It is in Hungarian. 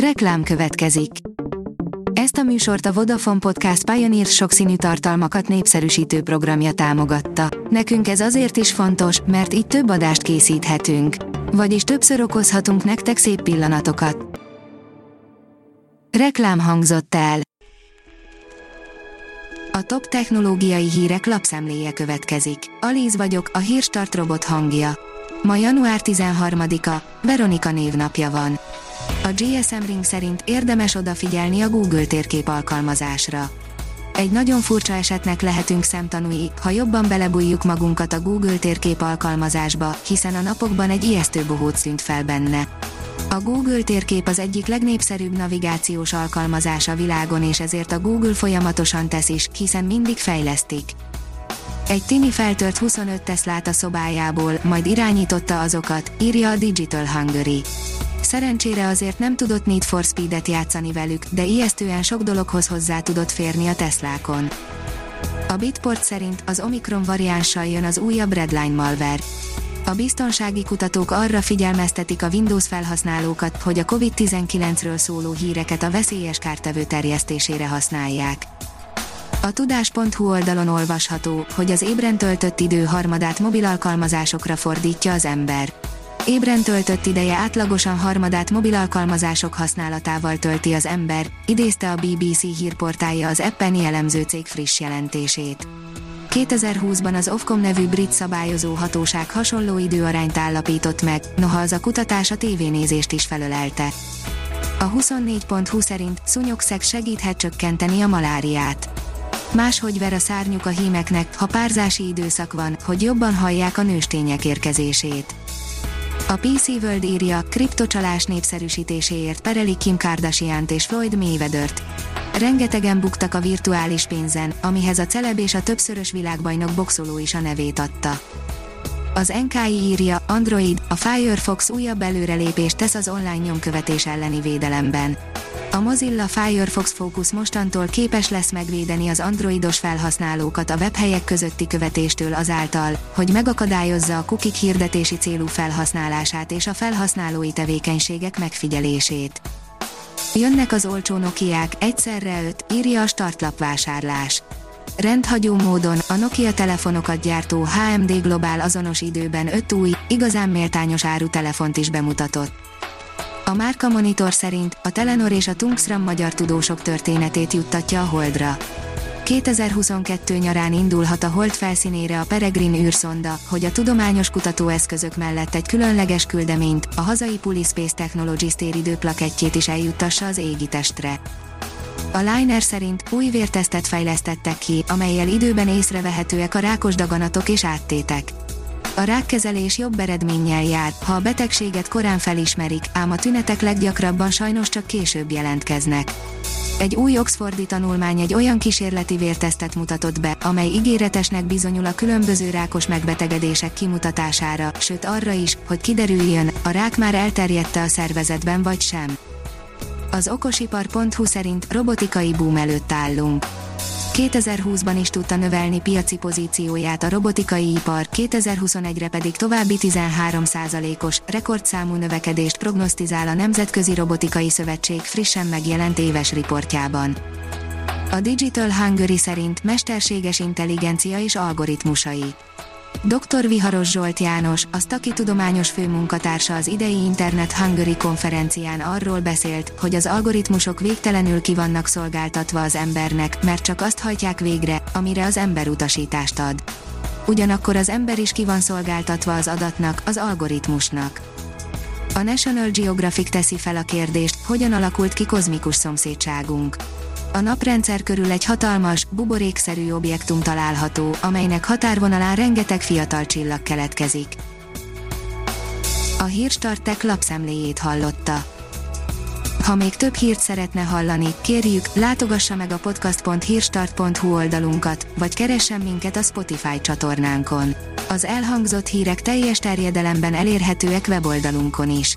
Reklám következik. Ezt a műsort a Vodafone Podcast Pioneer sokszínű tartalmakat népszerűsítő programja támogatta. Nekünk ez azért is fontos, mert így több adást készíthetünk. Vagyis többször okozhatunk nektek szép pillanatokat. Reklám hangzott el. A top technológiai hírek lapszemléje következik. Alíz vagyok, a hírstart robot hangja. Ma január 13-a, Veronika névnapja van. A GSM Ring szerint érdemes odafigyelni a Google térkép alkalmazásra. Egy nagyon furcsa esetnek lehetünk szemtanúi, ha jobban belebújjuk magunkat a Google térkép alkalmazásba, hiszen a napokban egy ijesztő bohóc szűnt fel benne. A Google térkép az egyik legnépszerűbb navigációs alkalmazás a világon és ezért a Google folyamatosan tesz is, hiszen mindig fejlesztik. Egy tini feltört 25 Teslát a szobájából, majd irányította azokat, írja a Digital Hungary. Szerencsére azért nem tudott Need for Speed-et játszani velük, de ijesztően sok dologhoz hozzá tudott férni a Teslákon. A Bitport szerint az Omicron variánssal jön az újabb Redline malware. A biztonsági kutatók arra figyelmeztetik a Windows felhasználókat, hogy a COVID-19-ről szóló híreket a veszélyes kártevő terjesztésére használják. A tudás.hu oldalon olvasható, hogy az ébren töltött idő harmadát mobil alkalmazásokra fordítja az ember. Ébren töltött ideje átlagosan harmadát mobil alkalmazások használatával tölti az ember, idézte a BBC hírportálja az Apple elemző cég friss jelentését. 2020-ban az Ofcom nevű brit szabályozó hatóság hasonló időarányt állapított meg, noha az a kutatás a tévénézést is felölelte. A 24.20 szerint szúnyokszeg segíthet csökkenteni a maláriát. Máshogy ver a szárnyuk a hímeknek, ha párzási időszak van, hogy jobban hallják a nőstények érkezését. A PC World írja, kriptocsalás népszerűsítéséért pereli Kim kardashian és Floyd Mayweather-t. Rengetegen buktak a virtuális pénzen, amihez a celeb és a többszörös világbajnok boxoló is a nevét adta. Az NKI írja, Android, a Firefox újabb előrelépést tesz az online nyomkövetés elleni védelemben. A Mozilla Firefox Focus mostantól képes lesz megvédeni az androidos felhasználókat a webhelyek közötti követéstől azáltal, hogy megakadályozza a kukik hirdetési célú felhasználását és a felhasználói tevékenységek megfigyelését. Jönnek az olcsó Nokiák, egyszerre öt, írja a startlap vásárlás. Rendhagyó módon a Nokia telefonokat gyártó HMD Global azonos időben öt új, igazán méltányos áru telefont is bemutatott. A Márka Monitor szerint a Telenor és a Tungsram magyar tudósok történetét juttatja a Holdra. 2022 nyarán indulhat a Hold felszínére a Peregrine űrszonda, hogy a tudományos kutatóeszközök mellett egy különleges küldeményt, a hazai Pulispace Technologies téridőplakettjét is eljuttassa az égitestre. A Liner szerint új vértesztet fejlesztettek ki, amelyel időben észrevehetőek a rákos daganatok és áttétek. A rákkezelés jobb eredménnyel jár, ha a betegséget korán felismerik, ám a tünetek leggyakrabban sajnos csak később jelentkeznek. Egy új oxfordi tanulmány egy olyan kísérleti vértesztet mutatott be, amely ígéretesnek bizonyul a különböző rákos megbetegedések kimutatására, sőt arra is, hogy kiderüljön, a rák már elterjedte a szervezetben vagy sem. Az okosipar.hu szerint robotikai boom előtt állunk 2020-ban is tudta növelni piaci pozícióját a robotikai ipar, 2021-re pedig további 13%-os, rekordszámú növekedést prognosztizál a Nemzetközi Robotikai Szövetség frissen megjelent éves riportjában. A Digital Hungary szerint mesterséges intelligencia és algoritmusai Dr. Viharos Zsolt János, a Staki tudományos főmunkatársa az idei Internet Hungary konferencián arról beszélt, hogy az algoritmusok végtelenül ki vannak szolgáltatva az embernek, mert csak azt hajtják végre, amire az ember utasítást ad. Ugyanakkor az ember is ki van szolgáltatva az adatnak, az algoritmusnak. A National Geographic teszi fel a kérdést, hogyan alakult ki kozmikus szomszédságunk a naprendszer körül egy hatalmas, buborékszerű objektum található, amelynek határvonalán rengeteg fiatal csillag keletkezik. A Hírstartek lapszemléjét hallotta. Ha még több hírt szeretne hallani, kérjük, látogassa meg a podcast.hírstart.hu oldalunkat, vagy keressen minket a Spotify csatornánkon. Az elhangzott hírek teljes terjedelemben elérhetőek weboldalunkon is.